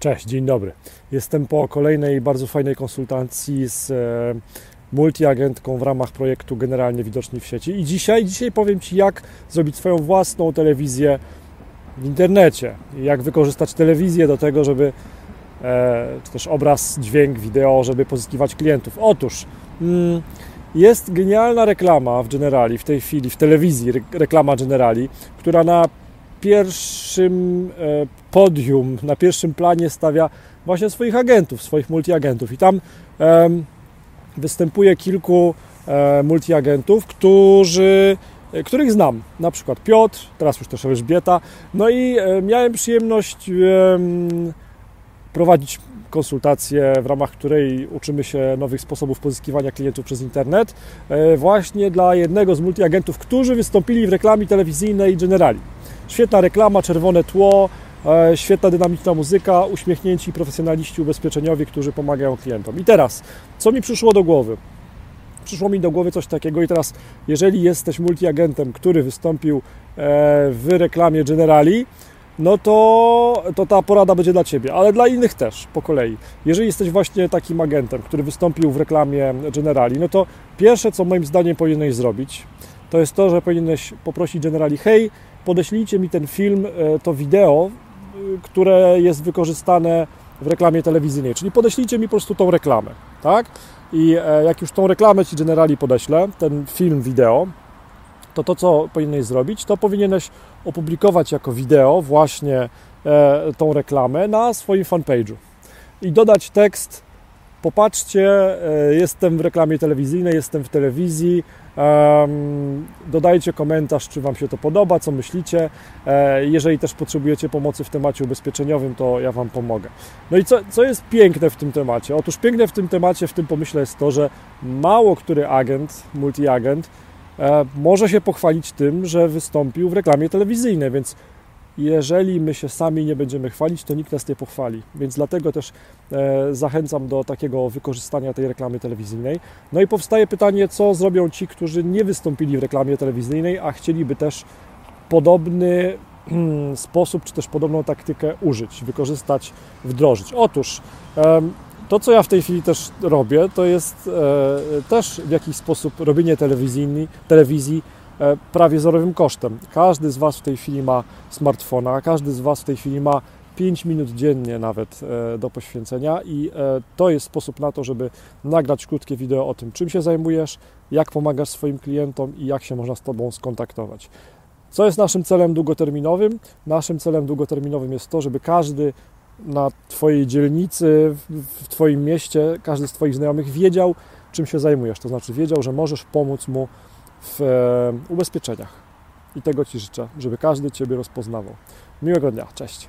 Cześć, dzień dobry. Jestem po kolejnej bardzo fajnej konsultacji z e, multiagentką w ramach projektu Generalnie Widoczni w sieci. I dzisiaj, dzisiaj powiem Ci, jak zrobić swoją własną telewizję w internecie. Jak wykorzystać telewizję do tego, żeby, e, czy też obraz, dźwięk, wideo, żeby pozyskiwać klientów. Otóż mm, jest genialna reklama w Generali, w tej chwili, w telewizji, reklama Generali, która na pierwszym e, podium, na pierwszym planie stawia właśnie swoich agentów, swoich multiagentów. I tam występuje kilku e, multiagentów, którzy, e, których znam. Na przykład Piotr, teraz już też Elżbieta. No i miałem przyjemność prowadzić konsultację, w ramach której uczymy się nowych sposobów pozyskiwania klientów przez internet, właśnie dla jednego z multiagentów, którzy wystąpili w reklamie telewizyjnej Generali. Świetna reklama, czerwone tło, e, świetna dynamiczna muzyka, uśmiechnięci profesjonaliści ubezpieczeniowi, którzy pomagają klientom. I teraz, co mi przyszło do głowy? Przyszło mi do głowy coś takiego i teraz, jeżeli jesteś multiagentem, który wystąpił e, w reklamie Generali, no to, to ta porada będzie dla Ciebie, ale dla innych też po kolei. Jeżeli jesteś właśnie takim agentem, który wystąpił w reklamie Generali, no to pierwsze, co moim zdaniem powinieneś zrobić, to jest to, że powinieneś poprosić Generali, hej, podeślijcie mi ten film, e, to wideo, e, które jest wykorzystane w reklamie telewizyjnej, czyli podeślijcie mi po prostu tą reklamę, tak? I e, jak już tą reklamę Ci generali podeślę, ten film, wideo, to to, co powinieneś zrobić, to powinieneś opublikować jako wideo właśnie tą reklamę na swoim fanpage'u i dodać tekst popatrzcie, jestem w reklamie telewizyjnej, jestem w telewizji, Dodajcie komentarz, czy Wam się to podoba, co myślicie. E, jeżeli też potrzebujecie pomocy w temacie ubezpieczeniowym, to ja Wam pomogę. No i co, co jest piękne w tym temacie? Otóż piękne w tym temacie, w tym pomyśle jest to, że mało który agent, multiagent, e, może się pochwalić tym, że wystąpił w reklamie telewizyjnej, więc jeżeli my się sami nie będziemy chwalić, to nikt nas nie pochwali. Więc dlatego też e, zachęcam do takiego wykorzystania tej reklamy telewizyjnej. No i powstaje pytanie, co zrobią ci, którzy nie wystąpili w reklamie telewizyjnej, a chcieliby też podobny hmm, sposób, czy też podobną taktykę użyć, wykorzystać, wdrożyć. Otóż to, co ja w tej chwili też robię, to jest e, też w jakiś sposób robienie telewizji, telewizji E, prawie zerowym kosztem. Każdy z Was w tej chwili ma smartfona, każdy z Was w tej chwili ma 5 minut dziennie nawet e, do poświęcenia i e, to jest sposób na to, żeby nagrać krótkie wideo o tym, czym się zajmujesz, jak pomagasz swoim klientom i jak się można z Tobą skontaktować. Co jest naszym celem długoterminowym? Naszym celem długoterminowym jest to, żeby każdy na Twojej dzielnicy, w Twoim mieście, każdy z Twoich znajomych wiedział, czym się zajmujesz. To znaczy wiedział, że możesz pomóc mu w e, ubezpieczeniach. I tego Ci życzę, żeby każdy Ciebie rozpoznawał. Miłego dnia, cześć.